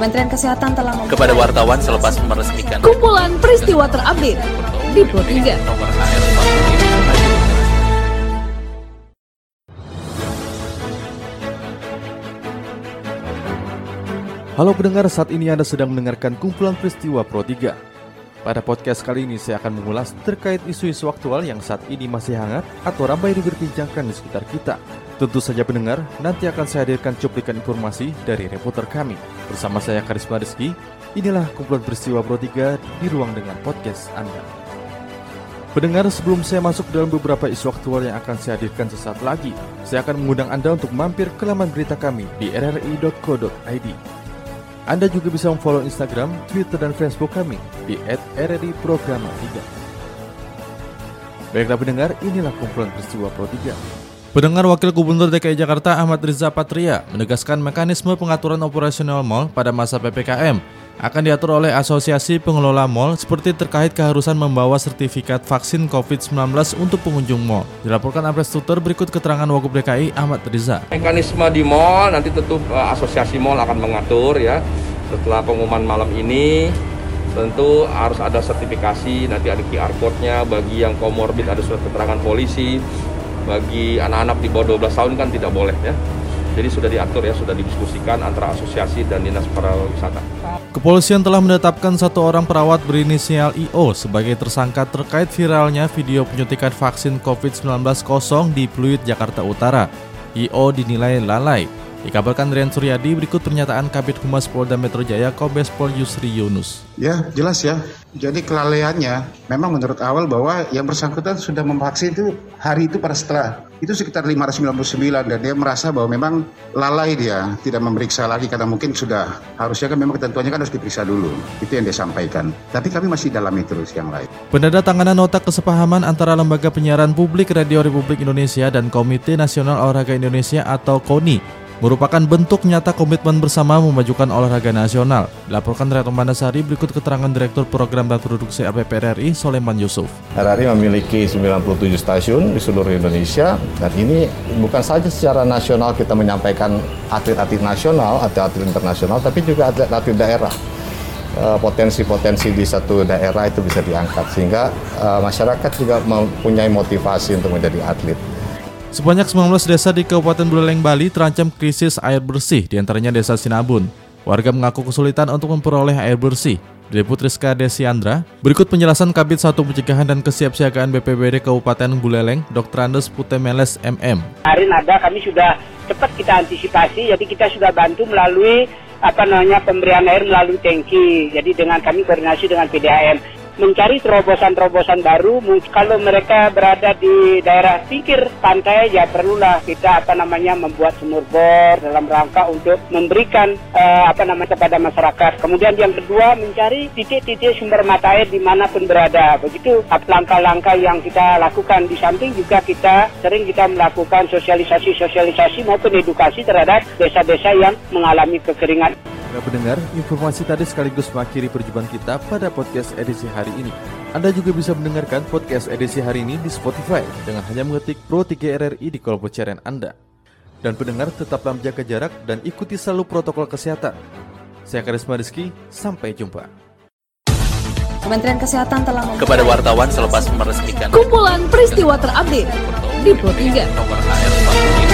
Kementerian Kesehatan telah kepada wartawan selepas meresmikan kumpulan peristiwa terupdate di Pro 3. Nomor Halo pendengar, saat ini Anda sedang mendengarkan kumpulan peristiwa Pro 3. Pada podcast kali ini saya akan mengulas terkait isu-isu aktual yang saat ini masih hangat atau ramai diperbincangkan di sekitar kita. Tentu saja pendengar, nanti akan saya hadirkan cuplikan informasi dari reporter kami. Bersama saya Karisma Rizky, inilah kumpulan peristiwa Pro 3 di ruang dengan podcast Anda. Pendengar, sebelum saya masuk dalam beberapa isu aktual yang akan saya hadirkan sesaat lagi, saya akan mengundang Anda untuk mampir ke laman berita kami di rri.co.id. Anda juga bisa memfollow Instagram, Twitter, dan Facebook kami di @rri_programa3. Baiklah pendengar, inilah kumpulan peristiwa Pro 3. Pendengar Wakil Gubernur DKI Jakarta Ahmad Riza Patria menegaskan mekanisme pengaturan operasional mal pada masa PPKM akan diatur oleh Asosiasi Pengelola Mal seperti terkait keharusan membawa sertifikat vaksin COVID-19 untuk pengunjung mal. Dilaporkan Apres Tutor berikut keterangan Wagub DKI Ahmad Riza. Mekanisme di mal nanti tentu uh, Asosiasi Mal akan mengatur ya setelah pengumuman malam ini tentu harus ada sertifikasi nanti ada QR code-nya bagi yang komorbid ada surat keterangan polisi bagi anak-anak di bawah 12 tahun kan tidak boleh ya. Jadi sudah diatur ya sudah didiskusikan antara asosiasi dan dinas pariwisata. Kepolisian telah menetapkan satu orang perawat berinisial IO sebagai tersangka terkait viralnya video penyuntikan vaksin COVID-19 kosong di Pluit, Jakarta Utara. IO dinilai lalai Dikabarkan Rian Suryadi berikut pernyataan Kabit Humas Polda Metro Jaya Kombes Pol Yusri Yunus. Ya, jelas ya. Jadi kelalaiannya memang menurut awal bahwa yang bersangkutan sudah memvaksin itu hari itu pada setelah itu sekitar 599 dan dia merasa bahwa memang lalai dia tidak memeriksa lagi karena mungkin sudah harusnya kan memang ketentuannya kan harus diperiksa dulu. Itu yang dia sampaikan. Tapi kami masih dalami terus yang lain. Penandatanganan nota kesepahaman antara Lembaga Penyiaran Publik Radio Republik Indonesia dan Komite Nasional Olahraga Indonesia atau KONI merupakan bentuk nyata komitmen bersama memajukan olahraga nasional. Dilaporkan Reto Mandasari berikut keterangan Direktur Program dan Produksi APP RRI, Soleman Yusuf. RRI memiliki 97 stasiun di seluruh Indonesia dan ini bukan saja secara nasional kita menyampaikan atlet-atlet nasional, atlet-atlet internasional, tapi juga atlet-atlet daerah eh, potensi-potensi di satu daerah itu bisa diangkat sehingga uh, masyarakat juga mempunyai motivasi untuk menjadi atlet. Sebanyak 19 desa di Kabupaten Buleleng, Bali terancam krisis air bersih, di antaranya desa Sinabun. Warga mengaku kesulitan untuk memperoleh air bersih. Diliput Rizka Desiandra, berikut penjelasan Kabit Satu Pencegahan dan Kesiapsiagaan BPBD Kabupaten Buleleng, Dr. Andes Putemeles MM. Hari ada kami sudah cepat kita antisipasi, jadi kita sudah bantu melalui apa namanya pemberian air melalui tangki. Jadi dengan kami koordinasi dengan PDAM mencari terobosan-terobosan baru. Kalau mereka berada di daerah pinggir pantai, ya perlulah kita apa namanya membuat sumur bor dalam rangka untuk memberikan uh, apa namanya kepada masyarakat. Kemudian yang kedua mencari titik-titik sumber mata air di mana pun berada. Begitu langkah-langkah yang kita lakukan di samping juga kita sering kita melakukan sosialisasi-sosialisasi maupun edukasi terhadap desa-desa yang mengalami kekeringan. Para pendengar, informasi tadi sekaligus mengakhiri perjumpaan kita pada podcast edisi hari ini. Anda juga bisa mendengarkan podcast edisi hari ini di Spotify dengan hanya mengetik Pro 3 RRI di kolom pencarian Anda. Dan pendengar tetaplah menjaga jarak dan ikuti selalu protokol kesehatan. Saya Karisma Rizky, sampai jumpa. Kementerian Kesehatan telah kepada wartawan selepas meresmikan kumpulan peristiwa terupdate di Pro 3. Nomor